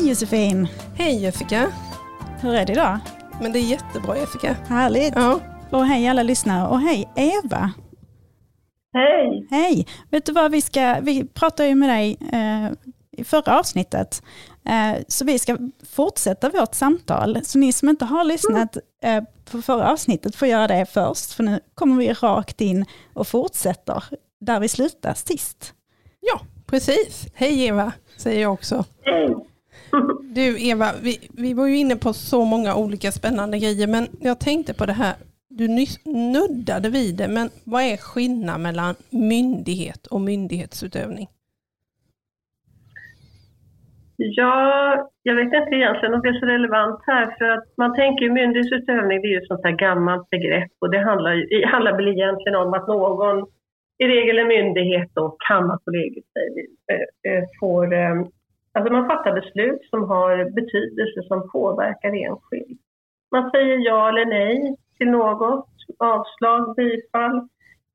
Hej Josefin! Hej Jessica! Hur är det idag? Men det är jättebra Jessica. Härligt! Ja. Och hej alla lyssnare och hej Eva! Hej! Hej! Vet du vad vi ska, vi pratade ju med dig eh, i förra avsnittet. Eh, så vi ska fortsätta vårt samtal. Så ni som inte har lyssnat eh, på förra avsnittet får göra det först. För nu kommer vi rakt in och fortsätter där vi slutade sist. ja, precis. Hej Eva, säger jag också. Hej! Du Eva, vi, vi var ju inne på så många olika spännande grejer, men jag tänkte på det här, du nyss nuddade vid det, men vad är skillnaden mellan myndighet och myndighetsutövning? Ja, jag vet inte egentligen om det är så relevant här för att man tänker ju myndighetsutövning, det är ju ett sånt här gammalt begrepp och det handlar, ju, det handlar väl egentligen om att någon, i regel en myndighet och Kammarkollegiet säger vi, eh, eh, får, eh, alltså man fattar beslut som har betydelse som påverkar enskild. Man säger ja eller nej till något, avslag, bifall.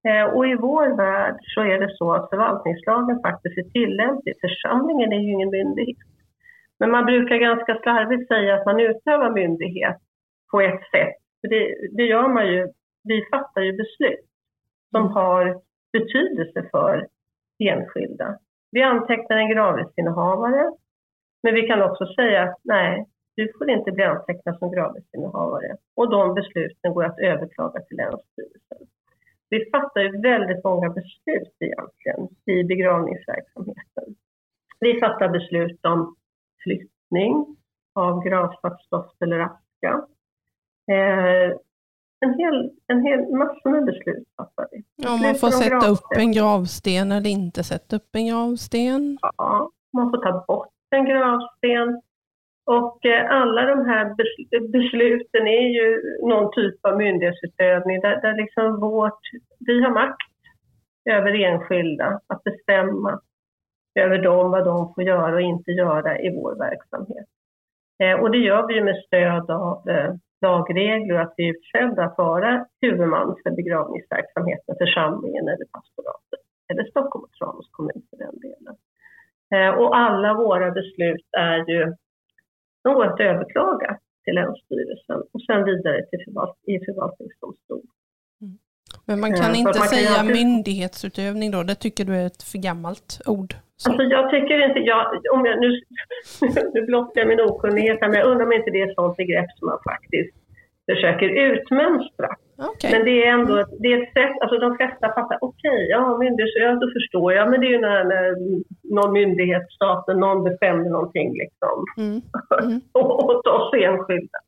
Eh, och i vår värld så är det så att förvaltningslagen faktiskt är tillämplig. Församlingen är ju ingen myndighet. Men man brukar ganska slarvigt säga att man utövar myndighet på ett sätt. För det, det gör man ju. Vi fattar ju beslut som har betydelse för enskilda. Vi antecknar en gravrättsinnehavare, men vi kan också säga att nej, du får inte bli antecknad som gravrättsinnehavare. Och de besluten går att överklaga till Länsstyrelsen. Vi fattar ju väldigt många beslut egentligen i begravningsverksamheten. Vi fattar beslut om flyttning av gravstadsstoft eller aska. Eh, en hel, en hel massa med beslut fattar vi. Ja, man får sätta upp en gravsten eller inte sätta upp en gravsten. Ja, man får ta bort en gravsten. Och eh, alla de här bes- besluten är ju någon typ av myndighetsutövning där, där liksom vårt, vi har makt över enskilda att bestämma över dem, vad de får göra och inte göra i vår verksamhet. Eh, och det gör vi med stöd av eh, lagregler och att vi är försedda att vara huvudman för begravningsverksamheten, församlingen eller pastoratet, eller Stockholm och Tranås kommun för den delen. Eh, och alla våra beslut är ju, går att överklaga till Länsstyrelsen och sen vidare till förvalt- i förvaltningsdomstol. Men man kan för inte man kan säga alltid- myndighetsutövning då, det tycker du är ett för gammalt ord. Så. Alltså jag tycker inte, jag, om jag, nu, nu blottar jag min okunnighet här, men jag undrar om inte det är ett sånt begrepp som man faktiskt försöker utmönstra. Okej. Men det är ändå ett, det är ett sätt, alltså de flesta fattar, okej, ja myndighet, ja då förstår jag, men det är ju när, när någon myndighet, staten, någon bestämmer någonting liksom Mm. Mm. åt oss enskilda.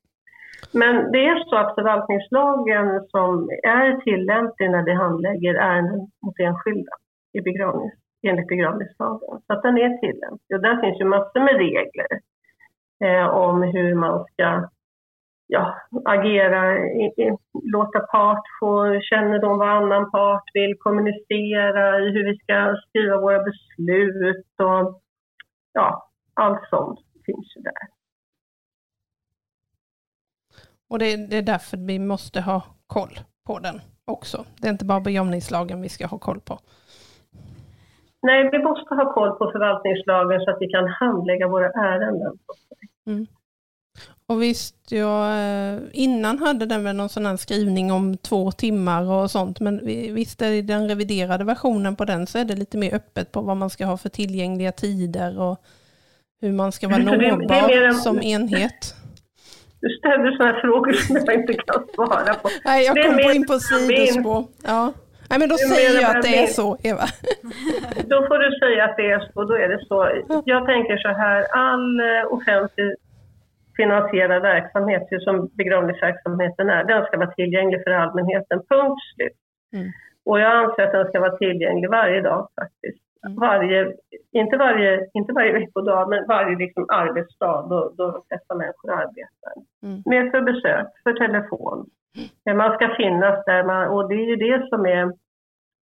Men det är så att förvaltningslagen som är tillämplig när vi handlägger ärenden mot enskilda i begravnings, enligt begravningslagen, så att den är tillämplig. Och där finns ju massor med regler eh, om hur man ska ja, agera, i, i, låta part få kännedom vad annan part vill, kommunicera, i hur vi ska skriva våra beslut och ja, allt sånt finns ju där. Och det, det är därför vi måste ha koll på den också. Det är inte bara begravningslagen vi ska ha koll på. Nej, vi måste ha koll på förvaltningslagen så att vi kan handlägga våra ärenden. Och visst, jag, eh, innan hade den väl någon sån här skrivning om två timmar och sånt, men vi- visst är i den reviderade versionen på den så är det lite mer öppet på vad man ska ha för tillgängliga tider och hur man ska vara det- det nåbar som enhet. Du ställer sådana frågor som jag inte kan svara på. Nej, jag Det är kom mer in på sidospår. Ja. Nej, men då säger jag att det är så, Eva. Då får du säga att det är så, då är det så. Jag tänker så här, all eh, offentlig finansierad verksamhet, som begravningsverksamheten är, den ska vara tillgänglig för allmänheten, punkt slut. Mm. Och jag anser att den ska vara tillgänglig varje dag faktiskt. Mm. Varje, inte, varje, inte varje veckodag, men varje liksom arbetsdag då, då de flesta människor arbetar. Mm. Med för besök, för telefon. Man ska finnas där man, och det är ju det som är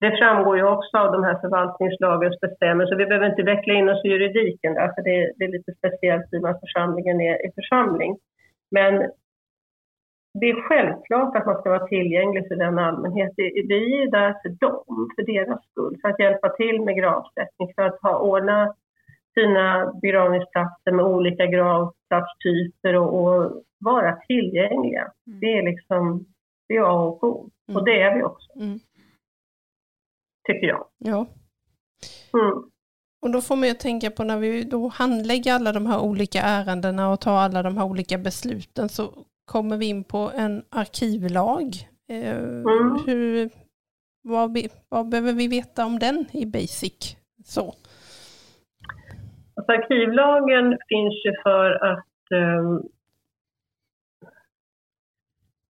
det framgår ju också av de här förvaltningslagens bestämmelser. Vi behöver inte veckla in oss i juridiken där, för det, det är lite speciellt i och med att församlingen är i församling. Men det är självklart att man ska vara tillgänglig för den allmänhet. Vi är ju där för dem, för deras skull, för att hjälpa till med gravsättning, för att ha ordna fina begravningsplatser med olika grav gravplatstyper och, och vara tillgängliga. Mm. Det är liksom det är A och O. Mm. Och det är vi också, Mm. tycker jag. Ja. Mm. Och då får man ju tänka på när vi då handlägger alla de här olika ärendena och tar alla de här olika besluten så kommer vi in på en arkivlag. Eh, Mm. hur, vad, vad behöver vi veta om den i basic? Så. Alltså, arkivlagen finns ju för att ehm,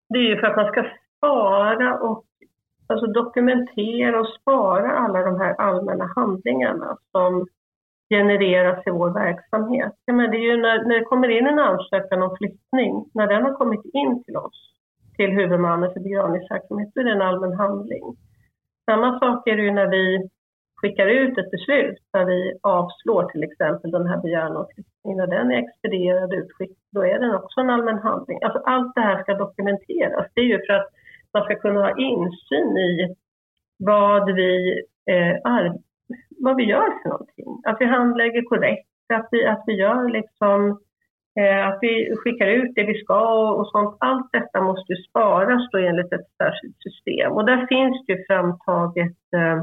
det är ju för att man ska spara och alltså dokumentera och spara alla de här allmänna handlingarna som genereras i vår verksamhet. Ja, men det är ju när, när det kommer in en ansökan om flyttning, när den har kommit in till oss, till huvudmannen för begravningsverksamhet, då är det en allmän handling. Samma sak är det ju när vi skickar ut ett beslut där vi avslår till exempel den här begäran om flyttning. När den är expedierad utskick, då är den också en allmän handling. Alltså allt det här ska dokumenteras. Det är ju för att man ska kunna ha insyn i vad vi, eh, vad vi gör för någonting. Att vi handlägger korrekt, att vi, att vi gör liksom eh, att vi skickar ut det vi ska och, och sånt. Allt detta måste ju sparas då enligt ett särskilt system. Och där finns det ju framtaget Eh,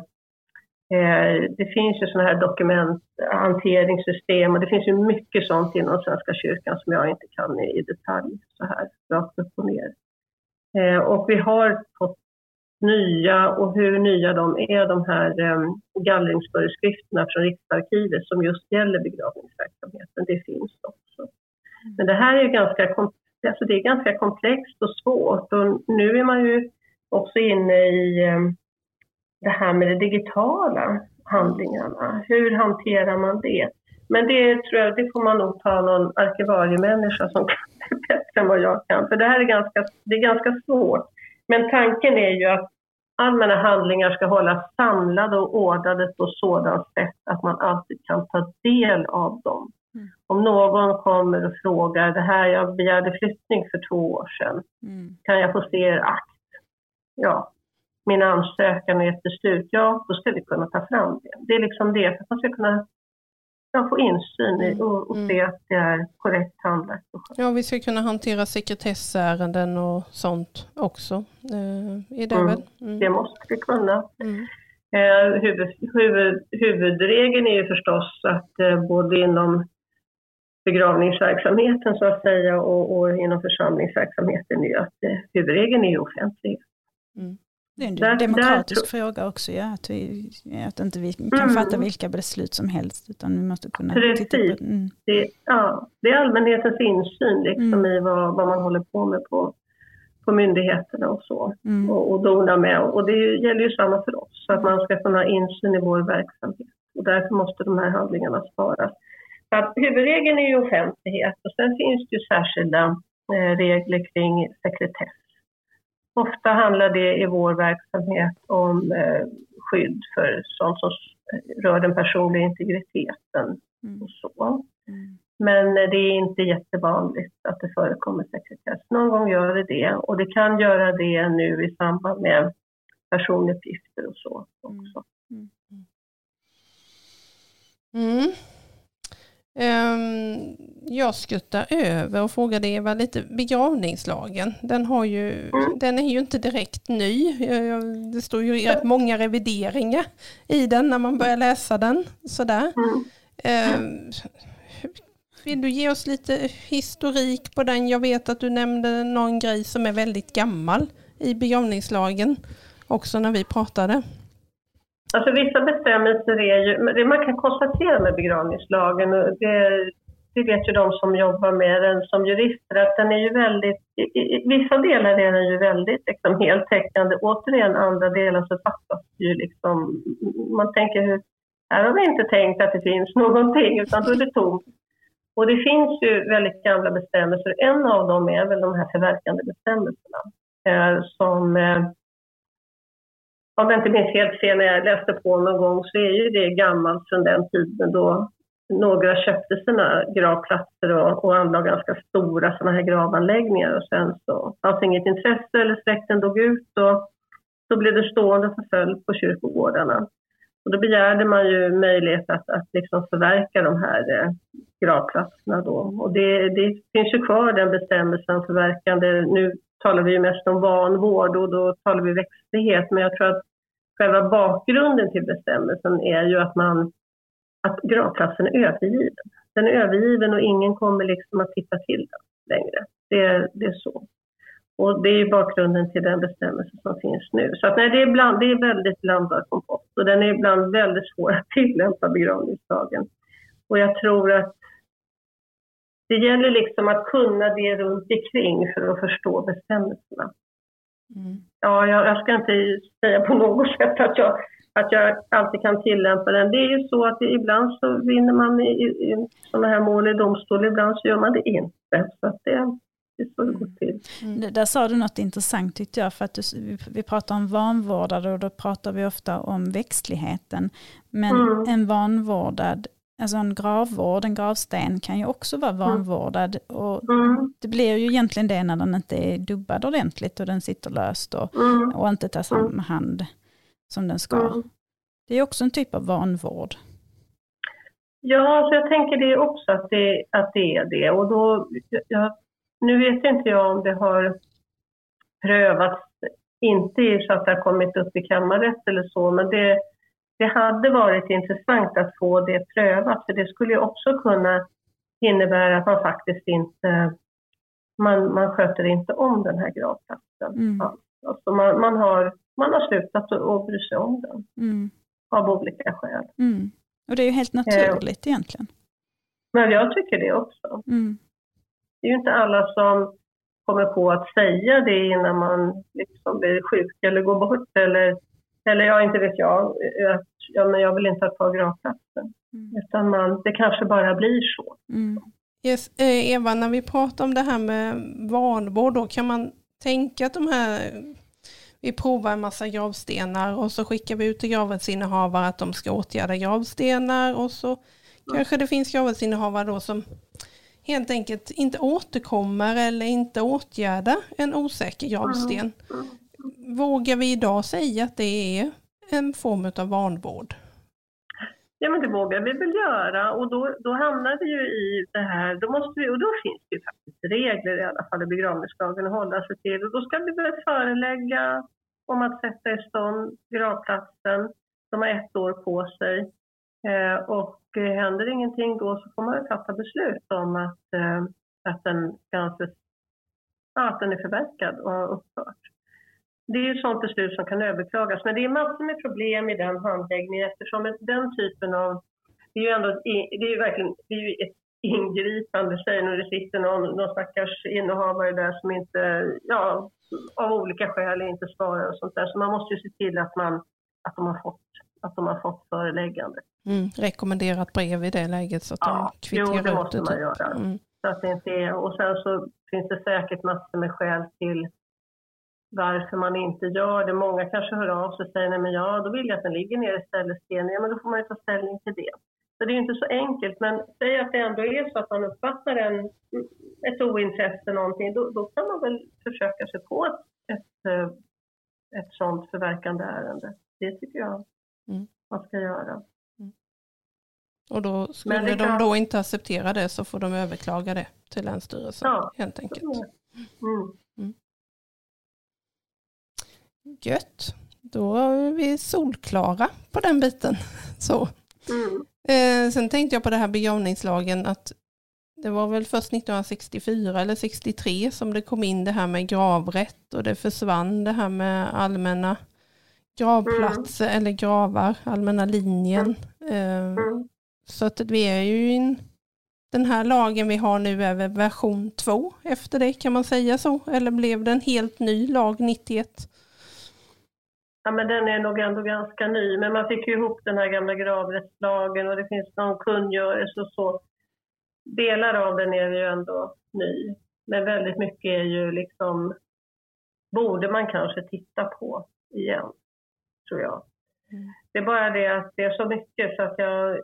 Eh, det finns ju sådana här dokumenthanteringssystem och det finns ju mycket sånt inom Svenska kyrkan som jag inte kan i detalj så här rakt upp och ner. Eh, och vi har fått nya och hur nya de är, de här eh, gallringsföreskrifterna från Riksarkivet som just gäller begravningsverksamheten, det finns också. Men det här är ju ganska, alltså det är ganska komplext och svårt och nu är man ju också inne i det här med de digitala handlingarna. Hur hanterar man det? Men det tror jag, det får man nog ta någon arkivariemänniska som kan det bättre än vad jag kan. För det här är ganska, det är ganska svårt. Men tanken är ju att allmänna handlingar ska hållas samlade och ordnade på sådant sätt att man alltid kan ta del av dem. Mm. Om någon kommer och frågar, det här jag begärde flyttning för två år sedan, Mm. kan jag få se er akt? Ja, min ansökan och ett beslut, ja, då ska vi kunna ta fram det. Det är liksom det, för att man ska kunna ja, få insyn i och, och Mm. se att det är korrekt skött. Ja, vi ska kunna hantera sekretessärenden och sånt också. Eh, är det Mm. Mm. Det måste vi kunna. Mm. Eh, huvud, huvud, huvudregeln är ju förstås att eh, både inom begravningsverksamheten så att säga och, och inom församlingsverksamheten är ju att eh, huvudregeln är offentlighet. Det är en Där- demokratisk där fråga också, ja, att, vi, att inte vi kan Mm. fatta vilka beslut som helst, utan vi måste kunna Precis. titta på mm. Det, ja, det är allmänhetens insyn liksom Mm. i vad, vad man håller på med på, på myndigheterna och så. Mm. och, och dona med. Och det gäller ju samma för oss, så att man ska kunna ha insyn i vår verksamhet. Och därför måste de här handlingarna sparas. Så att huvudregeln är ju offentlighet och sen finns det ju särskilda eh, regler kring sekretess. Ofta handlar det i vår verksamhet om eh, skydd för sånt som rör den personliga integriteten Mm. och så. Mm. Men eh, det är inte jättevanligt att det förekommer sekretess. Någon gång gör det det och det kan göra det nu i samband med personuppgifter och så också. Mm. Ehm, jag skuttar över och frågade Eva lite, begravningslagen, den, har ju, Mm. den är ju inte direkt ny. Det står ju rätt många revideringar i den när man börjar läsa den. Sådär. Mm. Ehm, vill du ge oss lite historik på den? Jag vet att du nämnde någon grej som är väldigt gammal i begravningslagen också när vi pratade. Alltså vissa bestämmelser är ju, det man kan konstatera med begravningslagen, och det, det vet ju de som jobbar med den som jurister, att den är ju väldigt, i, i i vissa delar är den ju väldigt liksom, heltäckande. Återigen andra delar så fattas ju liksom, man tänker hur, här har vi inte tänkt att det finns någonting utan då är det tomt. Och det finns ju väldigt gamla bestämmelser. En av dem är väl de här förverkande bestämmelserna eh, som eh, om jag inte minns helt fel när jag läste på någon gång så är ju det gammalt från den tiden då några köpte sina gravplatser och, och anlade ganska stora sådana här gravanläggningar och sen så fanns inget intresse eller släkten dog ut och så blev det stående förföljd på kyrkogårdarna. Och då begärde man ju möjlighet att, att liksom förverka de här eh, gravplatserna då. Och det, det finns ju kvar den bestämmelsen, förverkande. Nu talar vi ju mest om vanvård och då talar vi växtlighet, men jag tror att själva bakgrunden till bestämmelsen är ju att man att gravplatsen är övergiven. Den är övergiven och ingen kommer liksom att titta till den längre. Det, det är så. Och det är bakgrunden till den bestämmelse som finns nu. Så att nej, det, är bland, det är väldigt blandad kompost och den är ibland väldigt svår att tillämpa begravningslagen. Och jag tror att det gäller liksom att kunna det runt omkring för att förstå bestämmelserna. Mm. Ja, jag, jag, ska inte säga på något sätt att jag, att jag alltid kan tillämpa den. Det är ju så att det, ibland så vinner man i, i, i sådana här mål i domstol, ibland så gör man det inte. Så att det, det så det går till. Mm. Där sa du något intressant tyckte jag, för att du, vi pratar om vanvårdade och då pratar vi ofta om växtligheten. Men mm. en vanvårdad Alltså en gravvård, en gravsten kan ju också vara mm. vanvårdad. Och mm. Det blir ju egentligen det när den inte är dubbad ordentligt och den sitter löst och, mm. och inte tas om mm. hand som den ska. Mm. Det är också en typ av vanvård. Ja, så jag tänker det också att det, att det är det. Och då, jag, nu vet inte jag om det har prövats, inte så att det har kommit upp i kammarrätt eller så, men det det hade varit intressant att få det prövat, för det skulle ju också kunna innebära att man faktiskt inte man, man sköter inte om den här gravplatsen. Mm. Alltså man, man, har, man har slutat att bry sig om den mm. av olika skäl. Mm. Och det är ju helt naturligt eh. egentligen. Men jag tycker det också. Mm. Det är ju inte alla som kommer på att säga det innan man liksom blir sjuk eller går bort eller eller ja, inte vet jag, att ja, men jag vill inte ha kvar gravplatsen. Mm. Utan man, det kanske bara blir så. Mm. Yes, eh, Eva, när vi pratar om det här med vanvård, då kan man tänka att de här vi provar en massa gravstenar och så skickar vi ut till gravrättsinnehavare att de ska åtgärda gravstenar och så mm. kanske det finns gravrättsinnehavare då som helt enkelt inte återkommer eller inte åtgärdar en osäker gravsten. Mm vågar vi idag säga att det är en form av vanvård? Ja, men det vågar vi väl göra och då, då hamnar vi ju i det här, då måste vi, och då finns det ju faktiskt regler i alla fall i begravningslagen att hålla sig till och då ska vi väl förelägga om att sätta i stånd gravplatsen. De har ett år på sig eh, och händer ingenting då så får man fatta beslut om att, eh, att, den ska anses, ja, att den är förverkad och har upphört. Det är ett sådant beslut som kan överklagas, men det är massor med problem i den handläggningen eftersom den typen av... Det är ju ändå det är ju verkligen det är ju ett ingripande, säg nu det sitter någon, någon stackars innehavare där som inte, ja, av olika skäl inte svarar och sånt där. Så man måste ju se till att, man, att, de, har fått, att de har fått föreläggande. Mm, rekommenderat brev i det läget så att ja, de kvitterar jo, det måste man typ. göra. Mm. Så att det inte är, och sen så finns det säkert massor med skäl till varför man inte gör det. Många kanske hör av sig och säger nej men ja, då vill jag att den ligger ner istället stenen. Ja, men då får man ju ta ställning till det. Så det är inte så enkelt, men säg att det ändå är så att man uppfattar en, ett ointresse någonting, då, då kan man väl försöka sig på ett, ett, eh, ett sådant förverkande ärende. Det tycker jag mm. man ska göra. Mm. Och då skulle kan... de då inte acceptera det så får de överklaga det till Länsstyrelsen ja. helt enkelt. Mm. Mm. Gött. Då är vi solklara på den biten. Så. Mm. Eh, sen tänkte jag på det här begravningslagen att det var väl först 1964 eller 63 som det kom in det här med gravrätt och det försvann det här med allmänna gravplatser mm. eller gravar, allmänna linjen. Eh, mm. Så att vi är ju in, den här lagen vi har nu är version 2 efter det, kan man säga så? Eller blev det en helt ny lag 91? Ja, men den är nog ändå ganska ny, men man fick ju ihop den här gamla gravrättslagen och det finns någon kungörelse och så. Delar av den är ju ändå ny, men väldigt mycket är ju liksom, borde man kanske titta på igen, tror jag. Mm. Det är bara det att det är så mycket så att jag,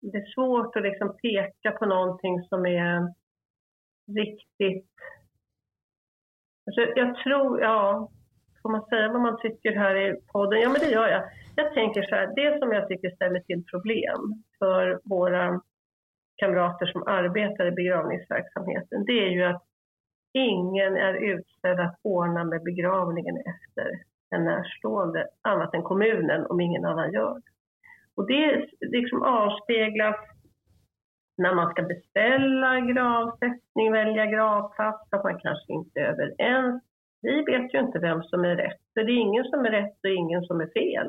det är svårt att liksom peka på någonting som är riktigt... Alltså jag tror, ja, får man säga vad man tycker här i podden? Ja, men det gör jag. Jag tänker så här, det som jag tycker ställer till problem för våra kamrater som arbetar i begravningsverksamheten, det är ju att ingen är utsedd att ordna med begravningen efter en närstående, annat än kommunen om ingen annan gör det. Och det liksom avspeglas när man ska beställa gravsättning, välja gravplats, att man kanske inte är överens. Vi vet ju inte vem som är rätt, för det är ingen som är rätt och ingen som är fel.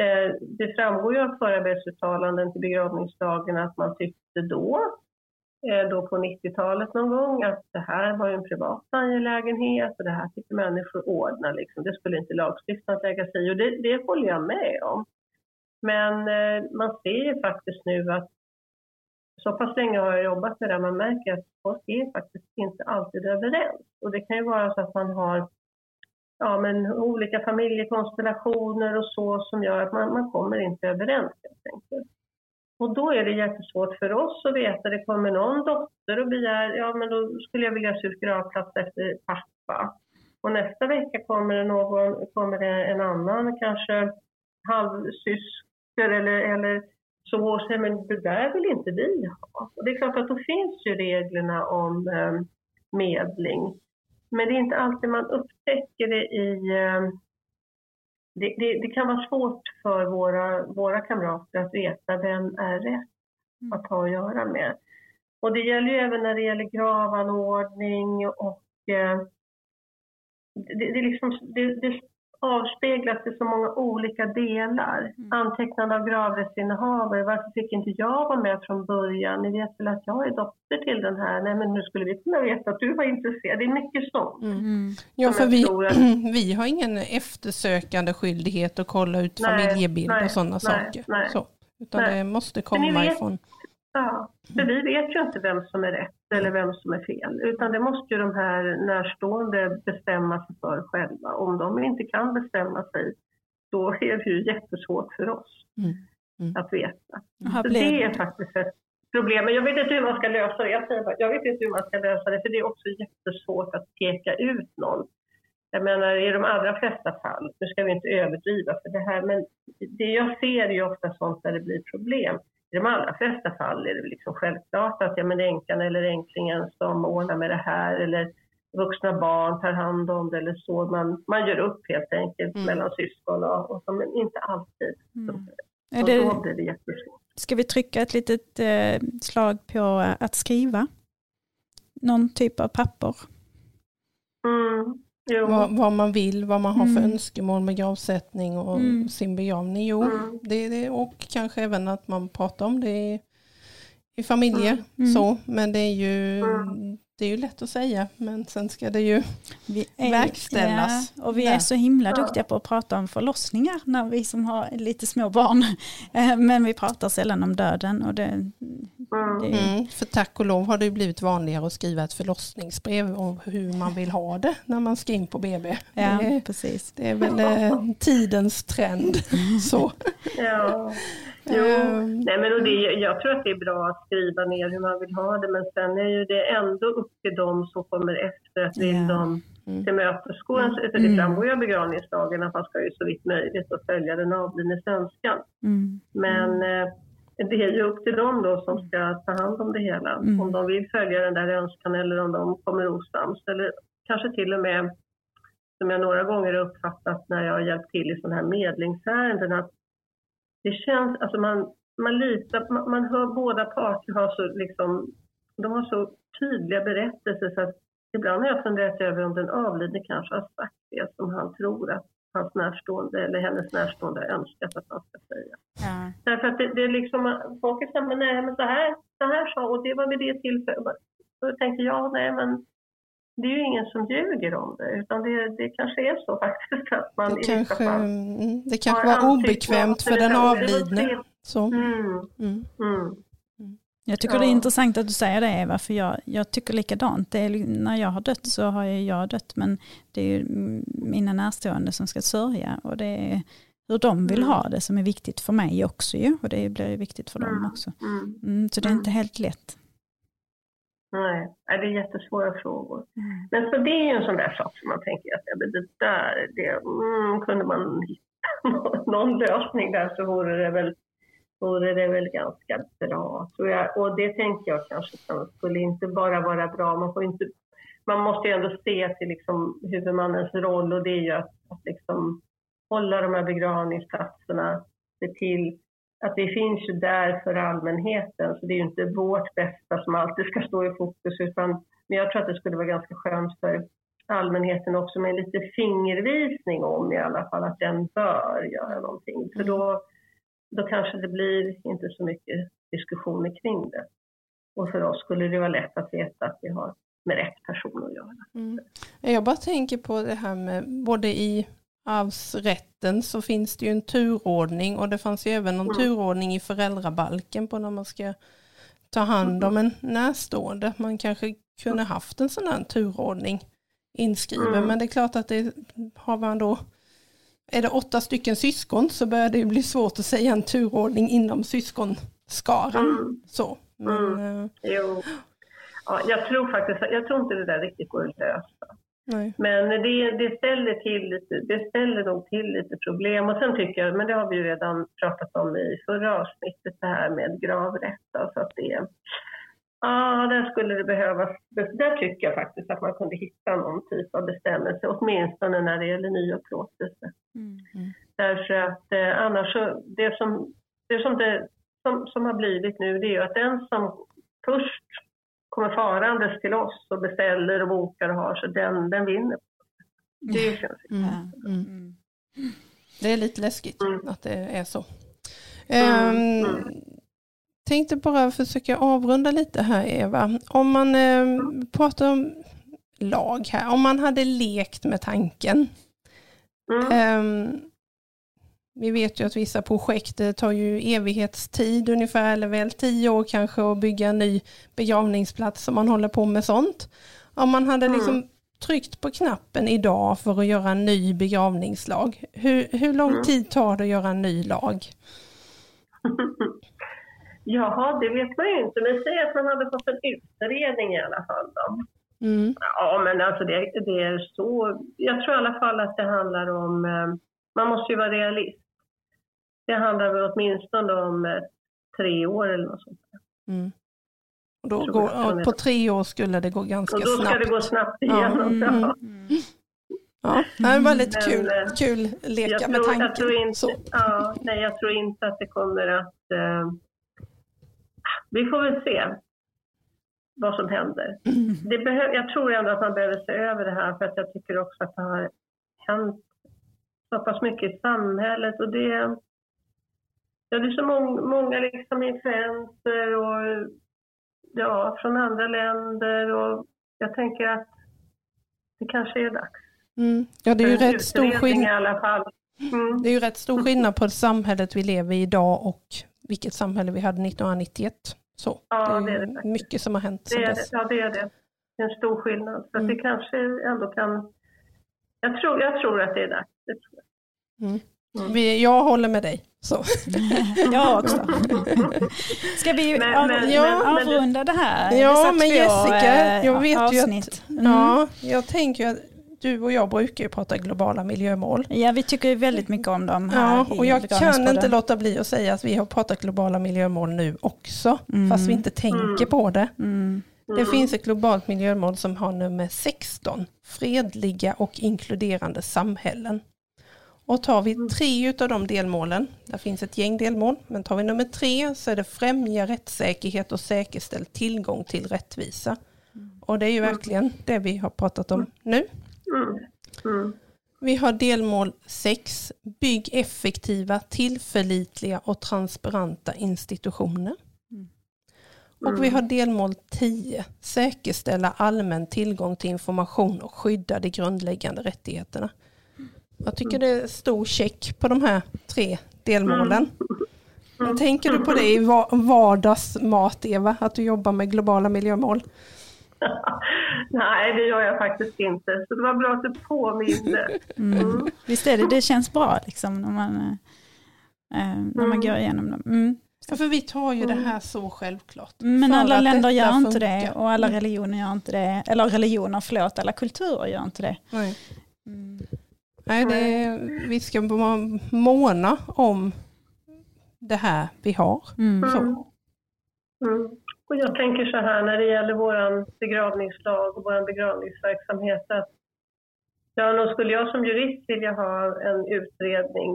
Eh, det framgår ju av förarbetsuttalanden till begravningsdagen att man tyckte då, eh, då på 90-talet någon gång, att det här var en privat angelägenhet och det här fick människor ordna. Liksom. Det skulle inte lagstiftaren lägga sig i och det, det håller jag med om. Men eh, man ser ju faktiskt nu att så pass länge har jag jobbat med det, man märker att folk är faktiskt inte alltid överens. Och det kan ju vara så att man har ja, men olika familjekonstellationer och så som gör att man, man kommer inte överens helt enkelt. Och då är det jättesvårt för oss att veta, det kommer någon dotter och begär, ja men då skulle jag vilja se ut gravplats efter pappa. Och nästa vecka kommer det, någon, kommer det en annan, kanske halvsyster eller, eller så och säger men det där vill inte vi ha. Och det är klart att då finns ju reglerna om eh, medling. Men det är inte alltid man upptäcker det i... Eh, det, det, det, kan vara svårt för våra, våra kamrater att veta vem är rätt mm. att ha att göra med. Och det gäller ju även när det gäller gravanordning och eh, det, det, liksom, det, avspeglas i så många olika delar. Mm. Antecknande av gravrättsinnehavare, varför fick inte jag vara med från början? Ni vet väl att jag är dotter till den här? Nej men nu skulle vi kunna veta att du var intresserad. Det är mycket sånt. Mm. mm. Ja för vi, att... vi har ingen eftersökande skyldighet att kolla ut nej, familjebild nej, och sådana nej, saker. Nej, så, utan det måste komma vet, ifrån. Ja, för vi vet ju inte vem som är rätt eller vem som är fel. Utan det måste ju de här närstående bestämma sig för själva. Om de inte kan bestämma sig, då är det ju jättesvårt för oss mm. Mm. att veta. Så det är faktiskt ett problem. Men jag vet inte hur man ska lösa det. Jag, säger bara, jag vet inte hur man ska lösa det, för det är också jättesvårt att peka ut någon. Jag menar i de allra flesta fall, nu ska vi inte överdriva för det här, men det jag ser är ju ofta sånt där det blir problem i de allra flesta fall är det liksom självklart att ja, men änkan eller änklingen som ordnar med det här eller vuxna barn tar hand om det eller så. Man, man gör upp helt enkelt mm. mellan syskon och, och så, men inte alltid. Mm. Så, det, då blir det jättesvårt. Ska vi trycka ett litet eh, slag på att skriva? Någon typ av papper? Mm. Vad, vad, man vill, vad man har för mm. önskemål med gravsättning och mm. sin begravning. Jo, mm. det, det, och kanske även att man pratar om det i, i familjer. Mm. Så, men det är ju det är ju lätt att säga men sen ska det ju vi är, verkställas. Ja, och vi är så himla duktiga på att prata om förlossningar när vi som har lite små barn. Eh, men vi pratar sällan om döden. Och det, det mm, för tack och lov har det blivit vanligare att skriva ett förlossningsbrev om hur man vill ha det när man ska in på BB. Ja, det, precis. det är väl eh, tidens trend. så. Ja. Jo, um, nej men det, jag tror att det är bra att skriva ner hur man vill ha det men sen är ju det ändå upp till dem som kommer efter att vill yeah. de mm. tillmötesgå mm. För det mm. framgår ju av begravningsdagen att man ska ju så vitt möjligt att följa den avlidnes önskan. Mm. Men eh, det är ju upp till dem då som ska ta hand om det hela. Mm. Om de vill följa den där önskan eller om de kommer osams. Eller kanske till och med, som jag några gånger har uppfattat när jag har hjälpt till i sådana här medlingsärenden, att det känns, alltså man, man litar, man, man hör båda parter har så liksom, de har så tydliga berättelser så att ibland har jag funderat över om den avlidne kanske har sagt det som han tror att hans närstående eller hennes närstående önskat att man ska säga. Ja. Därför att det, det är liksom, folk säger nej men så här, så här sa och det var vid det tillfället. Då tänkte jag, nej men det är ju ingen som ljuger om det, utan det, det kanske är så faktiskt att man det kanske, fall mm, Det kanske var obekvämt för den avlidne. Så. Mm, mm, mm. Jag tycker ja. det är intressant att du säger det Eva, för jag, jag tycker likadant. Det är, när jag har dött så har jag dött, men det är ju mina närstående som ska sörja. Och det är hur de vill mm. ha det som är viktigt för mig också ju. Och det blir viktigt för dem också. Mm. så det är inte helt lätt. Nej, det är jättesvåra frågor. Mm. Men så det är ju en sån där sak som man tänker att ja, det där, det, mm, kunde man hitta någon lösning där så vore det väl, vore det väl ganska bra. Så jag, och det tänker jag kanske skulle inte bara vara bra, man, får inte, man måste ju ändå se till liksom huvudmannens roll och det är ju att, att liksom hålla de här begravningsplatserna, se till att vi finns ju där för allmänheten, så det är ju inte vårt bästa som alltid ska stå i fokus, utan men jag tror att det skulle vara ganska skönt för allmänheten också med lite fingervisning om i alla fall att den bör göra någonting. För då, då kanske det blir inte så mycket diskussioner kring det. Och för oss skulle det vara lätt att veta att vi har med rätt person att göra. Mm. Jag bara tänker på det här med både i arvsrätten så finns det ju en turordning och det fanns ju även någon mm. turordning i föräldrabalken på när man ska ta hand om en närstående. Man kanske kunde haft en sån här turordning inskriven mm. men det är klart att det har man då är det åtta stycken syskon så börjar det bli svårt att säga en turordning inom syskonskaran. Mm. Så. Men, mm. Äh, jo. Ja, jag tror faktiskt jag tror inte det där riktigt går att lösa. Nej. Men det, det, ställer till lite, det ställer nog till lite problem. Och sen tycker jag, men det har vi ju redan pratat om i förra avsnittet, det här med gravrätt. Alltså att det, ja, där skulle det behövas, där tycker jag faktiskt att man kunde hitta någon typ av bestämmelse, åtminstone när det gäller nyupplåtelse. Mm. Mm. Därför att eh, annars så, det som, det som, det, som, som har blivit nu, det är ju att den som först kommer farandes till oss och beställer och bokar och har, så den, den vinner. Det mm. känns mm. Mm. mm. Det är lite läskigt mm. att det är så. Um, tänkte bara försöka avrunda lite här Eva. Om man um, pratar om lag här, om man hade lekt med tanken. Um, vi vet ju att vissa projekt tar ju evighetstid ungefär, eller väl tio år kanske, att bygga en ny begravningsplats om man håller på med sånt. Om man hade mm. liksom tryckt på knappen idag för att göra en ny begravningslag, hur, hur lång mm. tid tar det att göra en ny lag? Jaha, det vet man ju inte, men säg att man hade fått en utredning i alla fall. Då. Mm. Ja, men alltså det, det, är så. Jag tror i alla fall att det handlar om, eh, man måste ju vara realist. Det handlar väl åtminstone om eh, tre år eller något sånt. Mm. Och då går, på tre år skulle det gå ganska snabbt. Och då ska det gå snabbt igenom. Ja. Mm. Ja, det var lite kul, Men, eh, kul leka tror, med tanken. Jag tror, inte, ja, nej, jag tror inte att det kommer att... Uh, vi får väl se vad som händer. Mm. Det behöv, jag tror ändå att man behöver se över det här för att jag tycker också att det har hänt så pass mycket i samhället och det, Ja, det är så många, många liksom influenser och ja, från andra länder och jag tänker att det kanske är dags. Mm. Ja, det är ju rätt stor skillnad. Mm. Det är ju rätt stor skillnad på samhället vi lever i idag och vilket samhälle vi hade 1991. Så, ja, det är, det är mycket som har hänt sedan dess. Ja, det är det. Det är en stor skillnad. Så mm. det kanske ändå kan... Jag tror, jag tror att det är dags. Det tror jag. Mm. Mm. Vi, jag håller med dig. Så. jag också. Ska vi men, men, ja, avrunda det här? Ja, men Jessica, jag vet avsnitt. ju att, mm. ja, jag tänker att du och jag brukar ju prata globala miljömål. Ja, vi tycker väldigt mycket om dem här. Ja, och jag kan inte låta bli att säga att vi har pratat globala miljömål nu också, mm. fast vi inte tänker mm. på det. Mm. Det finns ett globalt miljömål som har nummer 16, fredliga och inkluderande samhällen. Och tar vi mm. tre av de delmålen, där finns ett gäng delmål, men tar vi nummer tre så är det främja rättssäkerhet och säkerställ tillgång till rättvisa. Mm. Och det är ju mm. verkligen det vi har pratat om nu. Vi har delmål 6, bygg effektiva, tillförlitliga och transparenta institutioner. Och vi har delmål 10, säkerställa allmän tillgång till information och skydda de grundläggande rättigheterna. Jag tycker det är stor check på de här tre delmålen. Mm. Tänker du på det i vardagsmat, Eva, att du jobbar med globala miljömål? Nej, det gör jag faktiskt inte. Så det var bra att du påminde. Mm. Mm. Visst är det, det känns bra liksom när man, äh, när man mm. går igenom dem. Mm. Ja, för vi tar ju det här så självklart. Men alla länder gör inte funkar. det och alla Mm. religioner gör inte det. Eller religioner, förlåt, alla kulturer gör inte det. Nej. Mm. Nej, det är, vi ska måna om det här vi har. Mm. Så. Mm. Och jag tänker så här när det gäller vår begravningslag och vår begravningsverksamhet att ja, nog skulle jag som jurist vilja ha en utredning.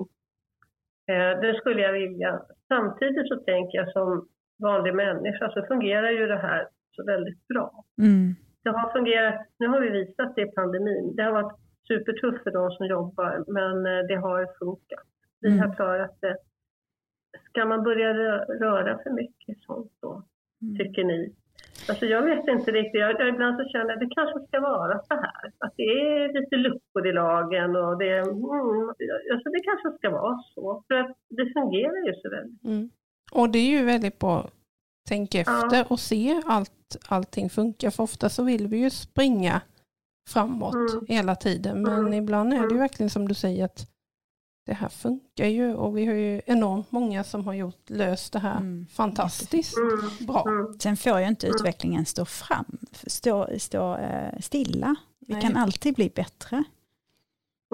Eh, det skulle jag vilja. Samtidigt så tänker jag som vanlig människa så fungerar ju det här så väldigt bra. Mm. Det har fungerat, nu har vi visat det i pandemin. Det har varit supertufft för de som jobbar men eh, det har funkat. Vi Mm. har klarat det. Ska man börja rö- röra för mycket sånt då? Mm. tycker ni? Alltså jag vet inte riktigt. Jag, jag ibland så känner jag att det kanske ska vara så här. Att det är lite luckor i lagen och det, mm, alltså det kanske ska vara så. För att det fungerar ju så väl. Mm. Och det är ju väldigt bra att tänka efter Ja. och se allt allting funkar. För ofta så vill vi ju springa framåt Mm. hela tiden. Men Mm. ibland är det ju Mm. verkligen som du säger att det här funkar ju och vi har ju enormt många som har gjort, löst det här Mm. fantastiskt Mm. bra. Mm. Sen får ju inte utvecklingen stå fram, stå, stå eh, stilla. Vi Nej. kan alltid bli bättre.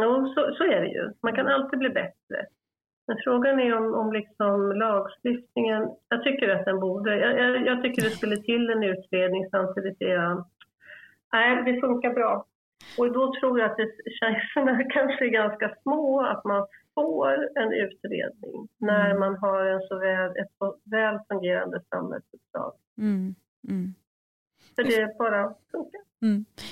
Jo, så, så är det ju. Man kan alltid bli bättre. Men frågan är om, om liksom lagstiftningen, jag tycker att den borde, jag, jag, jag tycker det skulle till en utredning samtidigt är jag, nej det funkar bra. Och då tror jag att det, chanserna kanske är ganska små att man får en utredning när Mm. man har en så väl, ett så väl fungerande samhällsuppdrag. Mm. Mm. För det bara funkar.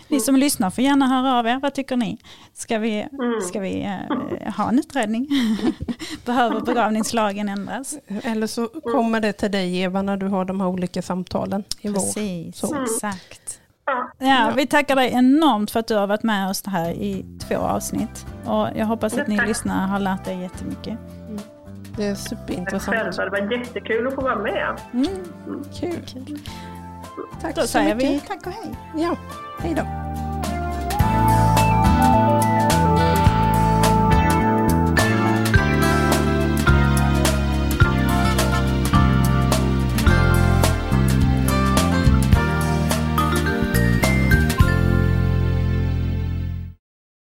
Ni som lyssnar får gärna höra av er, vad tycker ni? Ska vi, Mm. ska vi eh, ha en utredning? Behöver begravningslagen ändras? Eller så kommer det till dig Eva när du har de här olika samtalen i vår. Precis, exakt. Ja. Ja, vi tackar dig enormt för att du har varit med oss här i två avsnitt. Och jag hoppas att ni Tack. lyssnare har lärt er jättemycket. Det är Tack superintressant. själva, det var jättekul att få vara med. Mm. Kul. Tack Då så säger mycket. vi tack och hej. Ja, hej då.